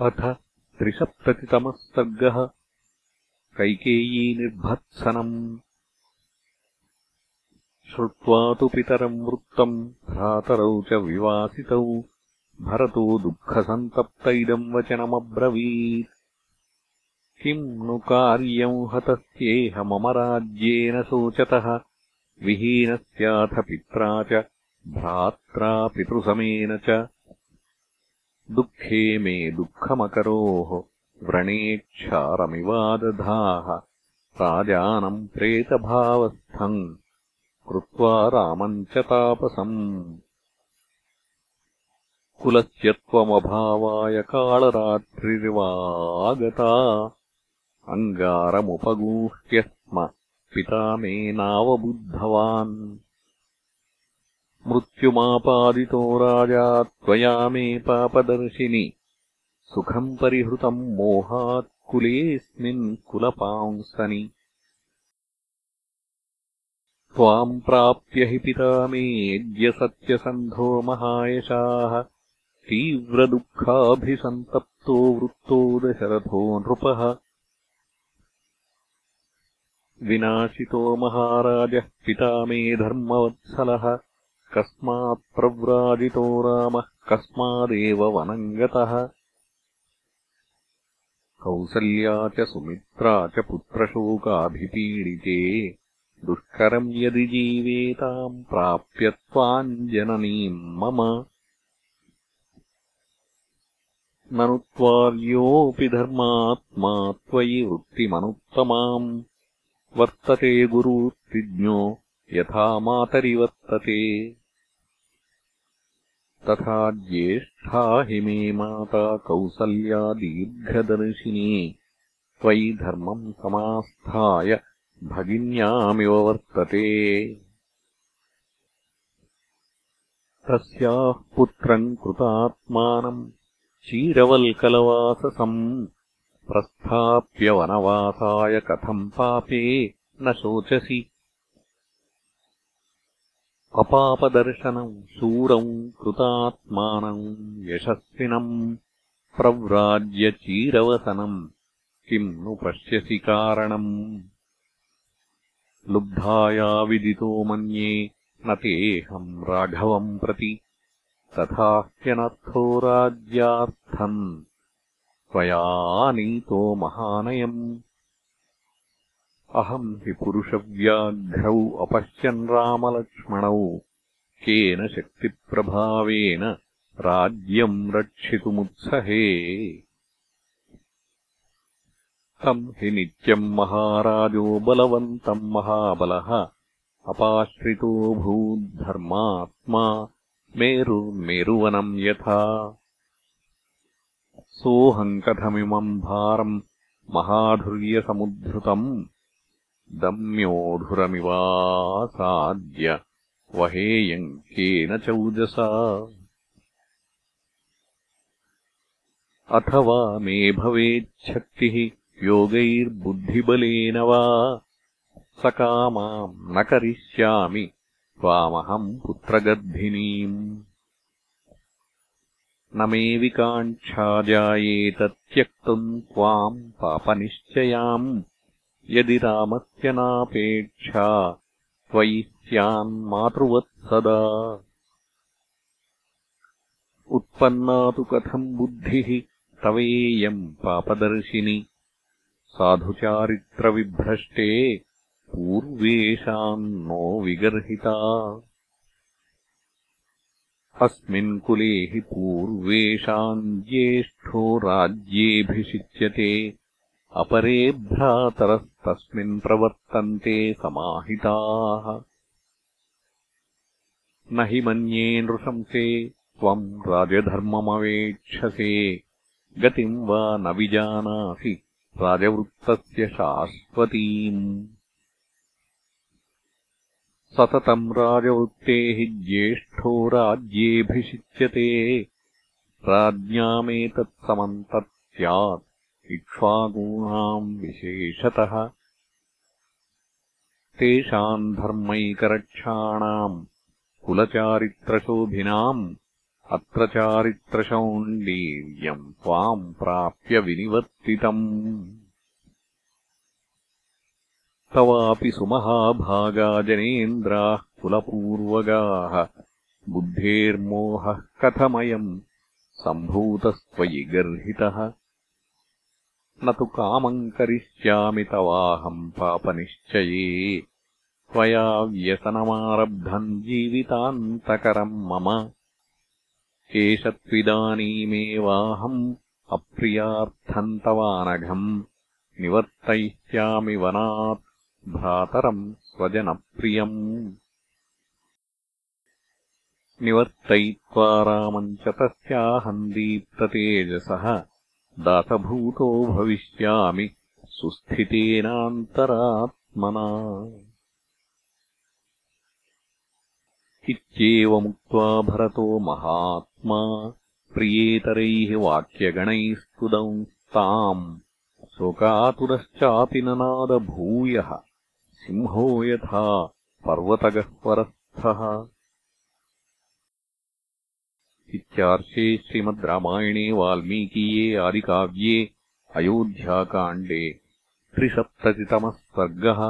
अथ त्रिसप्ततितमः सर्गः कैकेयीनिर्भत्सनम्। श्रुत्वा तु पितरम् वृत्तम् भ्रातरौ च विवासितौ। भरतो दुःखसन्तप्त इदम् वचनमब्रवीत्। किम् नु कार्यम् हतस्येह मम राज्येन शोचतः। विहीनस्याथ पित्रा च भ्रात्रा पितृसमेन च दुःखे मे दुःखमकरोः व्रणेक्षारमिवादधाः राजानम् प्रेतभावस्थम् कृत्वा रामम् च तापसम्। कुलस्य त्वमभावाय कालरात्रिर्वागता अङ्गारमुपगूह्य स्म पिता मे नावबुद्धवान् मृत्युमापादितो राजा त्वया मे पापदर्शिनि। सुखम् परिहृतम् मोहात् कुलेऽस्मिन् कुलपांसनि। त्वाम् प्राप्य हि पिता मेऽद्यसत्यसन्धो महायशाः। तीव्रदुःखाभिसन्तप्तो वृत्तो दशरथो नृपः। विनाशितो महाराजः पिता मे धर्मवत्सलः कस्मात्प्रव्राजितो रामः कस्मादेव वनम् गतः कौसल्या च सुमित्रा च पुत्रशोकाभिपीडिते। दुष्करम् यदि जीवेताम् प्राप्य त्वाम् जननीम् मम। ननु त्वार्योऽपि धर्मात्मा त्वयि वृत्तिमनुत्तमाम्। वर्तते गुरुत्तिज्ञो यथा मातरिवर्तते तथा ज्येष्ठा हि मे माता कौसल्या दीर्घदर्शिनी। त्वयि धर्मम् समास्थाय भगिन्यामिव वर्तते। तस्याः पुत्रम् कृतात्मानम् चीरवल्कलवाससम् प्रस्थाप्य वनवासाय कथम् पापे न शोचसि अपापदर्शनम् शूरम् कृतात्मानम् यशस्विनम् प्रव्राज्यचीरवसनम् किम् नु पश्यसि कारणम्? लुब्धाया विदितो मन्ये न तेऽहम् राघवम् प्रति तथा ह्यनर्थो राज्यार्थम् त्वयानीतो महानयम् अहम् हि पुरुषव्याघ्रौ अपश्यन् रामलक्ष्मणौ। केन शक्तिप्रभावेन राज्यम् रक्षितुमुत्सहे। तम् हि नित्यम् महाराजो बलवन्तम् महाबलः। अपाश्रितोऽभूद्धर्मात्मा मेरुर्मेरुवनम् यथा। सोऽहम् कथमिमम् भारम् महाधुर्यसमुद्धृतम् दम्योऽधुरमिवासाद्य वहेयम् केन चौजसा। अथवा मे भवेच्छक्तिः योगैर्बुद्धिबलेन वा। सकामाम् न करिष्यामि त्वामहम् पुत्रगर्भिणीम्। न मे विकाङ्क्षा जायेत त्यक्तुम् त्वाम् पापनिश्चयाम् यदि रामस्य नापेक्षा त्वयि स्यान्मातृवत्सदा उत्पन्ना तु कथम् बुद्धिः तवेयम् पापदर्शिनि। साधुचारित्रविभ्रष्टे पूर्वेषाम् नो विगर्हिता। अस्मिन् कुले हि पूर्वेषाम् ज्येष्ठो राज्येऽभिषिच्यते अपरे भ्रातरस्तस्मिन् प्रवर्तन्ते समाहिताः। न हि मन्ये नृशंसे त्वम् राजधर्ममवेक्षसे। गतिम् वा न विजानासि राजवृत्तस्य शाश्वतीम्। सततम् राजवृत्ते हि ज्येष्ठो राज्येऽभिषिच्यते। राज्ञामेतत्समम् तत् स्यात् इक्ष्वाकूणाम् विशेषतः। तेषाम् धर्मैकरक्षाणाम् कुलचारित्रशोभिनाम् अत्र चारित्रशौण्डीर्यम् त्वाम् प्राप्य विनिवर्तितम्। तवापि सुमहाभागा जनेन्द्राः कुलपूर्वगाः बुद्धेर्मोहः कथमयम् सम्भूतस्त्वयि गर्हितः न तु कामम् करिष्यामि तवाहम् पापनिश्चये। त्वया व्यसनमारब्धम् जीवितान्तकरम् मम। एष त्विदानीमेवाहम् अप्रियार्थम् तवानघम्। निवर्तयिष्यामि वनात् भ्रातरम् स्वजनप्रियम्। निवर्तयित्वा रामम् च तस्याहम् दीप्ततेजसः दासभूतो भविष्यामि सुस्थितेनान्तरात्मना। इत्येवमुक्त्वा भरतो महात्मा प्रियेतरैः वाक्यगणैस्तुदंस्ताम् शोकातुरश्चापि ननादभूयः सिंहो यथा पर्वतगह्वरस्थः इत्यार्षे श्रीमद् रामायणे वाल्मीकीये आदिकाव्ये अयोध्याकाण्डे त्रिसप्ततितमः सर्गः